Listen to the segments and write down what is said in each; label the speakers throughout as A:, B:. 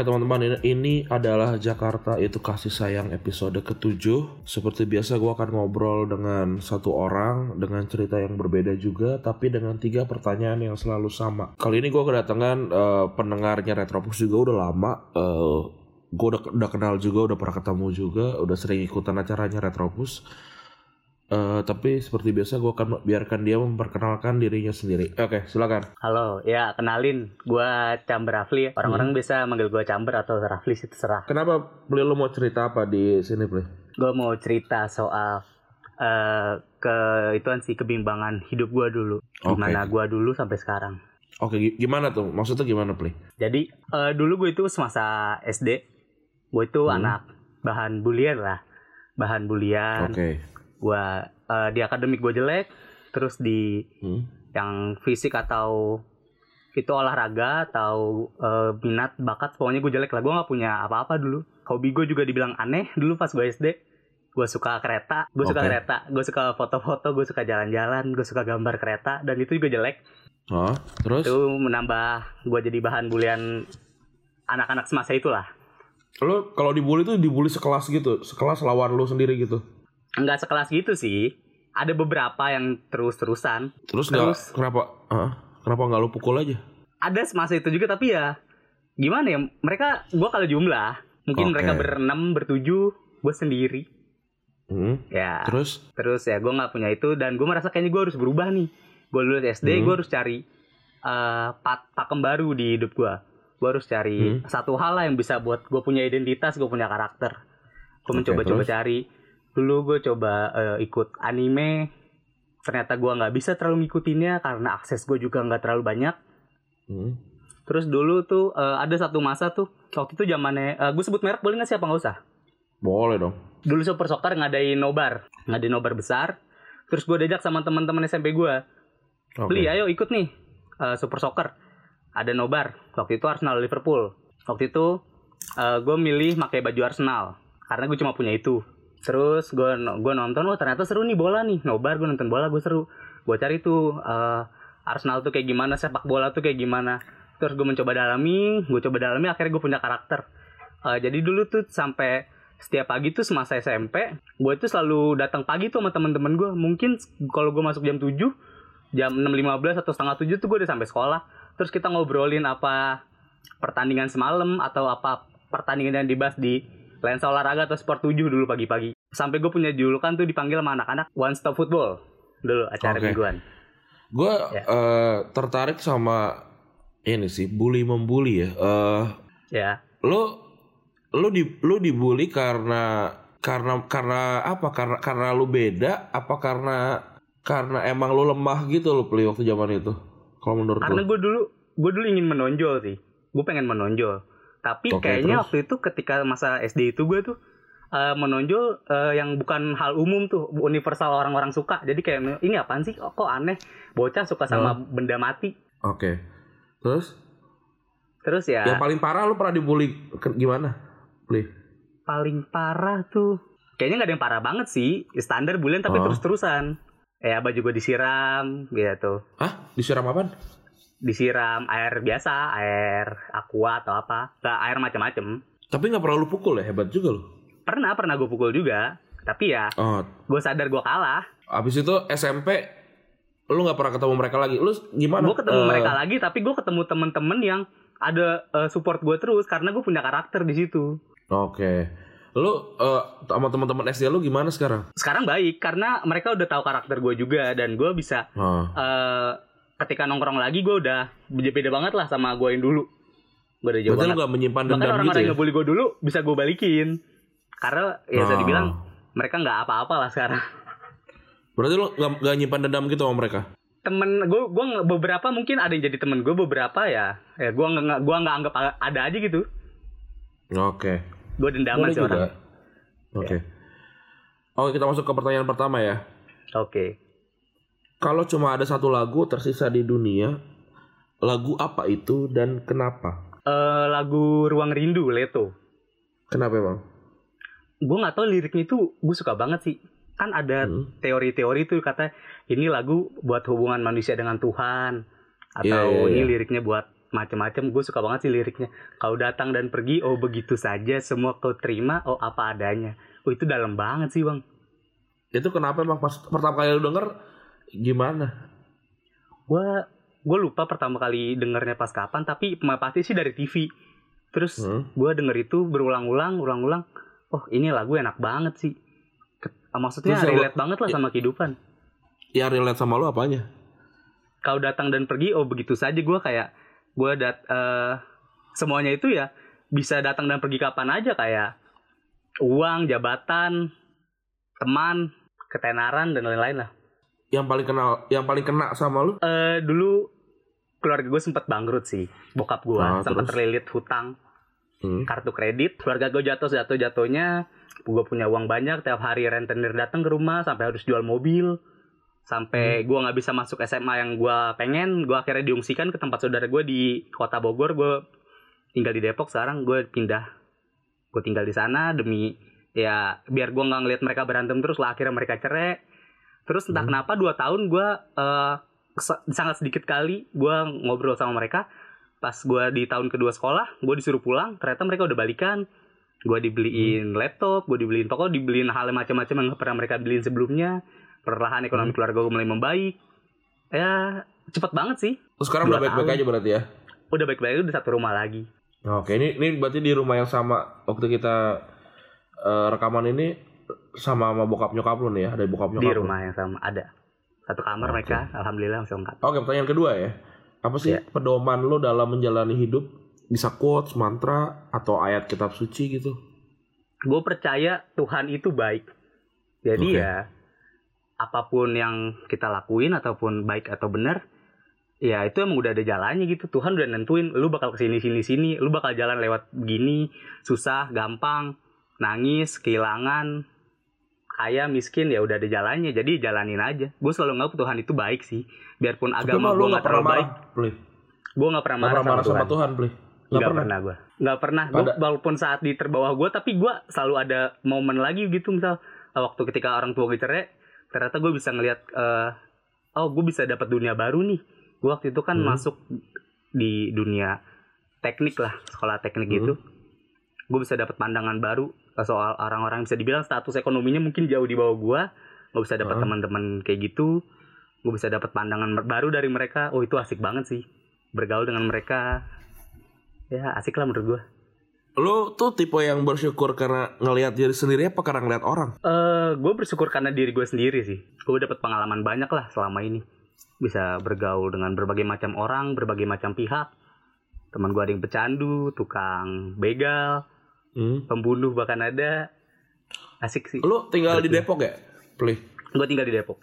A: Oke teman-teman, ini, adalah Jakarta itu kasih sayang episode ketujuh. Seperti biasa gue akan ngobrol dengan satu orang dengan cerita yang berbeda juga, tapi dengan tiga pertanyaan yang selalu sama. Kali ini gue kedatangan eh, pendengarnya Retropus juga udah lama. Eh, gue udah, udah kenal juga, udah pernah ketemu juga, udah sering ikutan acaranya Retropus. Eh, tapi seperti biasa gue akan biarkan dia memperkenalkan dirinya sendiri. Oke, silakan.
B: Halo, ya kenalin, gua Chamber Rafli. Orang-orang bisa manggil gua Chamber atau Rafli sih terserah.
A: Kenapa beli lo mau cerita apa di sini, Ple?
B: Gua mau cerita soal eh ke ituan sih kebimbangan hidup gua dulu.
A: Oke.
B: Gimana gua dulu sampai sekarang.
A: Oke, gi- gimana tuh? Maksudnya gimana, Ple?
B: Jadi eh, dulu gue itu semasa SD, gue itu
A: Hmm.
B: anak bahan bulian lah, bahan bulian.
A: Oke.
B: Gua eh, di akademik gue jelek, terus di
A: Hmm.
B: yang fisik atau itu olahraga atau eh, minat bakat pokoknya gue jelek lah gue nggak punya apa-apa dulu hobi gue juga dibilang aneh dulu pas gue SD gue suka kereta gue suka
A: Oke.
B: kereta gue suka foto-foto gue suka jalan-jalan gue suka gambar kereta dan itu juga jelek
A: Oh, terus?
B: itu menambah gue jadi bahan bulian anak-anak semasa itulah
A: Lo kalau dibully tuh dibully sekelas gitu, sekelas lawan lo sendiri gitu.
B: Nggak sekelas gitu sih ada beberapa yang terus-terusan
A: Terus nggak
B: Terus?
A: kenapa? ah, kenapa nggak lo pukul aja?
B: ada semasa itu juga tapi ya gimana ya mereka gua kalau jumlah mungkin
A: Oke.
B: mereka berenam bertujuh gue sendiri
A: Hmm.
B: ya terus,
A: Terus?
B: ya gue nggak punya itu dan gue merasa kayaknya gue harus berubah nih gue lulus SD
A: Hmm.
B: gue harus cari eh, pat pakem baru di hidup gue gue harus cari
A: Hmm.
B: satu hal lah yang bisa buat gue punya identitas gue punya karakter gue mencoba-coba cari dulu gue coba eh, ikut anime ternyata gue nggak bisa terlalu ngikutinnya karena akses gue juga nggak terlalu banyak
A: Hmm.
B: Terus dulu tuh eh, ada satu masa tuh waktu itu zamannya eh, gue sebut merek boleh nggak sih apa nggak usah?
A: Boleh dong.
B: Dulu Super Soccer ngadain nobar, ngadain nobar besar. Terus gue diajak sama teman-teman SMP gue,
A: Oke.
B: beli ayo ikut nih eh, Super Soccer. Ada nobar. Waktu itu Arsenal Liverpool. Waktu itu gue milih pakai baju Arsenal karena gue cuma punya itu. Terus gue gue nonton, wah ternyata seru nih bola nih. Nobar gue nonton bola gue seru. Gue cari tuh eh, Arsenal tuh kayak gimana, sepak bola tuh kayak gimana. Terus gue mencoba dalami, gue coba dalami akhirnya gue punya karakter. Eh, jadi dulu tuh sampai setiap pagi tuh semasa SMP, gue tuh selalu datang pagi tuh sama temen-temen gue. Mungkin kalau gue masuk jam 7, jam 6.15 atau setengah 7 tuh gue udah sampai sekolah. Terus kita ngobrolin apa pertandingan semalam atau apa pertandingan yang dibahas di lensa olahraga atau sport 7 dulu pagi-pagi. Sampai gue punya julukan tuh dipanggil sama anak-anak One Stop Football dulu acara
A: Oke.
B: mingguan.
A: Gue
B: Ya.
A: eh, tertarik sama ini sih bully membuli ya. Eh,
B: Ya.
A: lo lo di lo dibully karena karena karena apa? Karena karena lu beda apa karena karena emang lu lemah gitu lo Pli waktu zaman itu? Kalau menurut
B: Karena gue dulu gue dulu ingin menonjol sih. Gue pengen menonjol. Tapi
A: Oke,
B: kayaknya
A: terus?
B: waktu itu ketika masa SD itu gue tuh eh, menonjol eh, yang bukan hal umum tuh universal orang-orang suka. Jadi kayak ini apaan sih? Kok, kok aneh? Bocah suka sama benda mati.
A: Oke. Terus
B: Terus ya
A: yang paling parah lu pernah dibully gimana? Pli?
B: paling parah tuh kayaknya nggak ada yang parah banget sih standar bulan tapi
A: Oh.
B: terus-terusan ya baju gue disiram gitu
A: Hah? Disiram apaan?
B: Disiram air biasa air aqua atau apa nggak air macam-macam
A: Tapi nggak pernah lu pukul ya? Hebat juga lo.
B: pernah pernah gue pukul juga tapi ya
A: Oh,
B: gue sadar gue kalah
A: abis itu SMP lu nggak pernah ketemu mereka lagi. Lu gimana?
B: gue ketemu
A: Eh,
B: mereka lagi tapi gue ketemu temen-temen yang ada eh, support gue terus karena gue punya karakter di situ
A: Oke. Lu eh, sama teman-teman SD lu gimana sekarang?
B: sekarang baik karena mereka udah tahu karakter gue juga dan gue bisa eh ketika nongkrong lagi gue udah beda beda banget lah sama gue yang dulu gue udah jauh
A: lu
B: banget
A: gak menyimpan
B: bahkan
A: dendam
B: orang-orang
A: gitu
B: yang
A: ya?
B: ngebully gue dulu bisa gue balikin karena ya bisa
A: Oh.
B: dibilang mereka nggak apa-apa lah sekarang
A: Berarti lo gak, gak nyimpan dendam gitu sama mereka?
B: temen gue gue beberapa mungkin ada yang jadi temen gue beberapa ya ya gue nggak gua nggak anggap ada aja gitu
A: Oke.
B: gue dendaman
A: Boleh
B: sih orang
A: Oke. Oke, kita masuk ke pertanyaan pertama ya.
B: oke
A: Kalau cuma ada satu lagu tersisa di dunia, lagu apa itu dan kenapa?
B: Eh, lagu ruang rindu Leto
A: Kenapa emang?
B: gue nggak tahu liriknya itu gue suka banget sih kan ada
A: Hmm.
B: teori-teori tuh kata ini lagu buat hubungan manusia dengan Tuhan atau
A: Iya, iya,
B: ini
A: iya.
B: liriknya buat macem-macem gue suka banget sih liriknya kau datang dan pergi oh begitu saja semua kau terima oh apa adanya oh itu dalam banget sih bang
A: Itu kenapa emang pas pertama kali lu denger gimana?
B: gue gue lupa pertama kali dengernya pas kapan tapi pasti sih dari TV terus
A: Hmm?
B: gue denger itu berulang-ulang ulang-ulang oh ini lagu enak banget sih. Ke- maksudnya
A: Terus
B: relate banget lah
A: ya-
B: sama kehidupan.
A: Ya relate sama lu apanya?
B: kau datang dan pergi oh begitu saja. Gue kayak gue dat eh, semuanya itu ya bisa datang dan pergi kapan aja. Kayak uang jabatan teman ketenaran dan lain-lain lah
A: Yang paling kenal, yang paling kena sama lu?
B: Eh dulu keluarga gue sempat bangkrut sih bokap gue
A: Ah,
B: sempat terlilit hutang.
A: Hmm.
B: kartu kredit. Keluarga gue jatuh jatuh jatuhnya gue punya uang banyak tiap hari rentenir datang ke rumah sampai harus jual mobil. Sampai gue nggak bisa masuk SMA yang gue pengen gue akhirnya diungsikan ke tempat saudara gue di kota Bogor. Gue tinggal di Depok sekarang gue pindah. Gue tinggal di sana demi ya biar gue nggak ngeliat mereka berantem terus lah akhirnya mereka cerai terus entah
A: Hmm.
B: kenapa dua tahun gue eh, se- sangat sedikit kali gue ngobrol sama mereka. Pas gue di tahun kedua sekolah gue disuruh pulang ternyata mereka udah balikan. Gue dibeliin laptop gue dibeliin pokoknya dibeliin hal macam-macam yang pernah mereka beliin sebelumnya. Perlahan ekonomi keluarga gue mulai membaik. Ya cepet banget sih.
A: Terus sekarang udah baik-baik aja berarti ya?
B: udah baik-baik udah satu rumah lagi.
A: Oke, ini ini berarti di rumah yang sama waktu kita eh, rekaman ini sama sama bokap nyokap lu nih ya, ada bokap nyokap.
B: di
A: lu.
B: rumah yang sama ada satu kamar
A: Oke.
B: mereka alhamdulillah masih lengkap
A: Oke, pertanyaan kedua ya. Apa sih
B: Iya.
A: pedoman lo dalam menjalani hidup? Bisa quotes, mantra, atau ayat kitab suci gitu?
B: gue percaya Tuhan itu baik. Jadi
A: Oke.
B: ya apa pun yang kita lakuin ataupun baik atau benar, ya itu emang udah ada jalannya gitu. Tuhan udah nentuin lu bakal ke sini sini sini, lu bakal jalan lewat begini, susah, gampang, nangis, kehilangan, kaya, miskin ya udah ada jalannya. Jadi jalanin aja. Gue selalu nganggap Tuhan itu baik sih. Biarpun agama gue nggak terlalu baik, gue nggak pernah marah, sama
A: sama
B: Tuhan.
A: Tuhan. Nggak
B: Nggak
A: pernah.
B: pernah gue Nggak pernah Gua,
A: Pada-
B: Walaupun saat di terbawah gue Tapi gue selalu ada momen lagi gitu Misal eh, Waktu ketika orang tua gue cerai Ternyata gue bisa ngelihat eh, Oh gue bisa dapat dunia baru nih Gue waktu itu kan
A: Hmm.
B: masuk Di dunia Teknik lah Sekolah teknik
A: Hmm.
B: gitu Gue bisa dapat pandangan baru Soal orang-orang Bisa dibilang status ekonominya Mungkin jauh di bawah gue Gue bisa dapat
A: Hmm.
B: teman-teman kayak gitu Gue bisa dapat pandangan baru dari mereka Oh itu asik banget sih Bergaul dengan mereka Ya asik lah menurut gue
A: Lo tuh tipe yang bersyukur karena ngelihat diri sendiri apa karena ngelihat orang?
B: eh gue bersyukur karena diri gue sendiri sih. Gue dapat pengalaman banyak lah selama ini. Bisa bergaul dengan berbagai macam orang, berbagai macam pihak. Teman gue ada yang pecandu, tukang begal,
A: Hmm.
B: pembunuh bahkan ada. Asik sih.
A: Lo tinggal di Depok ya? Plih.
B: Gue tinggal di Depok.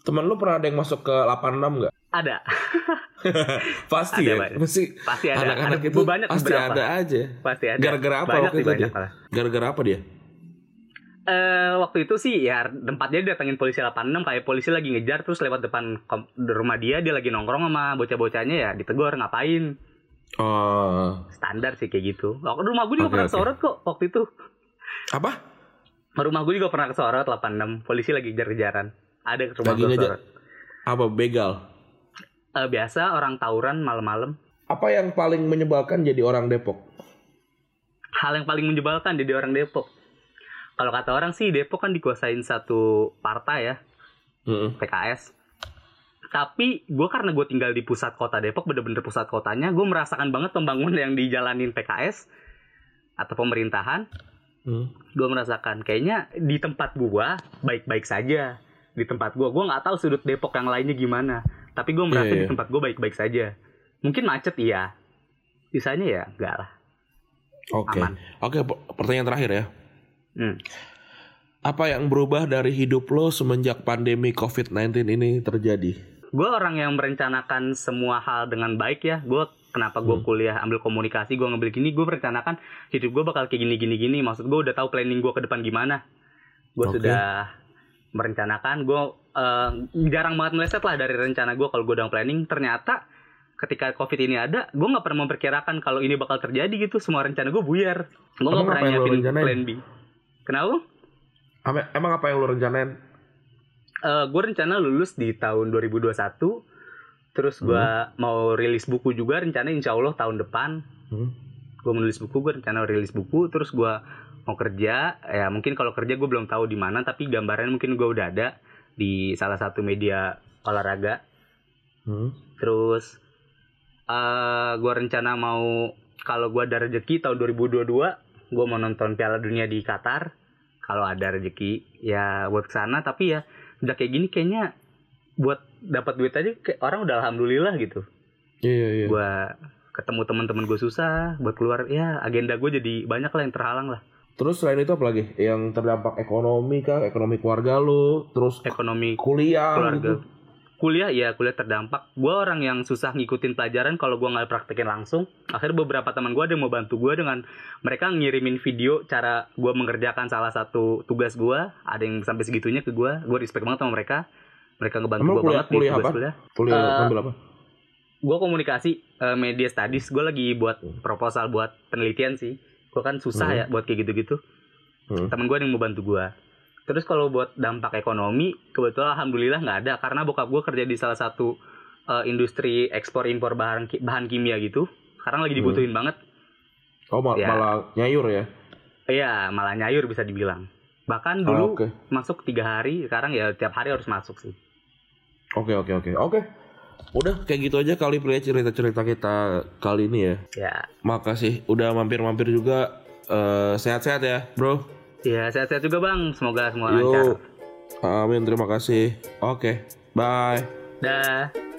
A: Temen lo pernah ada yang masuk ke 86 nggak?
B: Ada,
A: Pasti
B: Ada,
A: ya,
B: Pak.
A: pasti
B: pasti ada.
A: anak-anak
B: ada
A: itu
B: banyak
A: pasti
B: beberapa.
A: ada aja.
B: Pasti ada.
A: Gara-gara apa
B: banyak
A: waktu itu
B: banyak
A: dia? Gara-gara apa dia?
B: Eh waktu itu sih ya tempatnya didatengin polisi 86 kayak polisi lagi ngejar terus lewat depan rumah dia dia lagi nongkrong sama bocah-bocahnya ya ditegur ngapain
A: Oh,
B: standar sih kayak gitu. Waktu rumah gue juga
A: Oke,
B: pernah
A: oke.
B: kesorot kok waktu itu.
A: apa?
B: Rumah gue juga pernah kesorot 86. Polisi lagi kejar-kejaran. Ada ke rumah
A: Lagi
B: gue kesorot.
A: Apa begal?
B: Eh, biasa orang tawuran malam-malam.
A: Apa yang paling menyebalkan jadi orang Depok?
B: Hal yang paling menyebalkan jadi orang Depok. Kalau kata orang sih Depok kan dikuasain satu partai ya,
A: Mm-mm.
B: PKS. Tapi gue karena gue tinggal di pusat kota Depok, bener-bener pusat kotanya, gue merasakan banget pembangunan yang dijalanin PKS atau pemerintahan.
A: Hmm.
B: gue merasakan kayaknya di tempat gua baik-baik saja di tempat gua gua nggak tahu sudut Depok yang lainnya gimana tapi gue merasa
A: Iya, iya.
B: di tempat gua baik-baik saja mungkin macet iya sisanya ya enggak lah
A: Oke.
B: Aman.
A: Oke, per- pertanyaan terakhir ya.
B: Hmm.
A: Apa yang berubah dari hidup lo semenjak pandemi COVID-19 ini terjadi?
B: Gue orang yang merencanakan semua hal dengan baik ya. Gue kenapa gue
A: Hmm.
B: kuliah ambil komunikasi, gue ngambil gini, gue merencanakan hidup gue bakal kayak gini gini gini. Maksud gue udah tahu planning gue ke depan gimana. Gue
A: Oke.
B: sudah merencanakan. Gue eh, jarang banget meleset lah dari rencana gue kalau gue udah planning. Ternyata ketika covid ini ada, gue nggak pernah memperkirakan kalau ini bakal terjadi gitu. Semua rencana gue buyar. Gue nggak pernah nyiapin plan B. Kenapa?
A: Emang apa yang lo rencanain?
B: Gue rencana lulus di tahun 2021 terus gue mau rilis buku juga rencana insya Allah tahun depan.
A: Hmm.
B: gue menulis buku gue rencana rilis buku terus gue mau kerja. Ya mungkin kalau kerja gue belum tahu di mana tapi gambaran mungkin gue udah ada di salah satu media olahraga.
A: Hmm.
B: terus eh gue rencana mau kalau gue ada rezeki tahun 2022 gue mau nonton Piala Dunia di Qatar. Kalau ada rezeki ya buat ke sana tapi ya udah kayak gini kayaknya buat dapat duit aja kayak orang udah alhamdulillah gitu
A: Iya iya.
B: gue ketemu teman-teman gue susah buat keluar ya agenda gue jadi banyak lah yang terhalang lah
A: Terus selain itu apa lagi? Yang terdampak ekonomi kah? Ekonomi keluarga lo? Terus
B: ekonomi
A: kuliah
B: keluarga
A: gitu?
B: Kuliah ya kuliah terdampak. Gue orang yang susah ngikutin pelajaran kalau gue nggak praktekin langsung. Akhirnya beberapa teman gue ada yang mau bantu gue dengan mereka ngirimin video cara gue mengerjakan salah satu tugas gue ada yang sampai segitunya ke gue gue respect banget sama mereka. Mereka ngebantu gue
A: kuliah-
B: banget di
A: kuliah
B: tugas
A: apa?
B: kuliah.
A: Kuliah ngambil apa?
B: gue komunikasi eh, media studies. Gue lagi buat proposal buat penelitian sih. Gue kan susah
A: Hmm.
B: ya buat kayak gitu-gitu.
A: Hmm.
B: temen gue ada yang mau bantu gue terus kalau buat dampak ekonomi kebetulan alhamdulillah nggak ada karena bokap gue kerja di salah satu eh, industri ekspor impor bahan bahan kimia gitu sekarang lagi
A: Hmm.
B: dibutuhin banget
A: Oh ma-
B: ya.
A: malah nyayur ya?
B: iya malah nyayur bisa dibilang bahkan
A: Ah,
B: dulu
A: Oke
B: masuk tiga hari sekarang ya tiap hari harus masuk sih
A: oke oke oke oke. Udah kayak gitu aja kali pria cerita-cerita kita kali ini ya.
B: ya
A: Makasih udah mampir-mampir juga. Eh, sehat-sehat ya, bro.
B: Ya sehat-sehat juga bang semoga semua lancar
A: Yuk. Amin, terima kasih. Oke, bye.
B: dah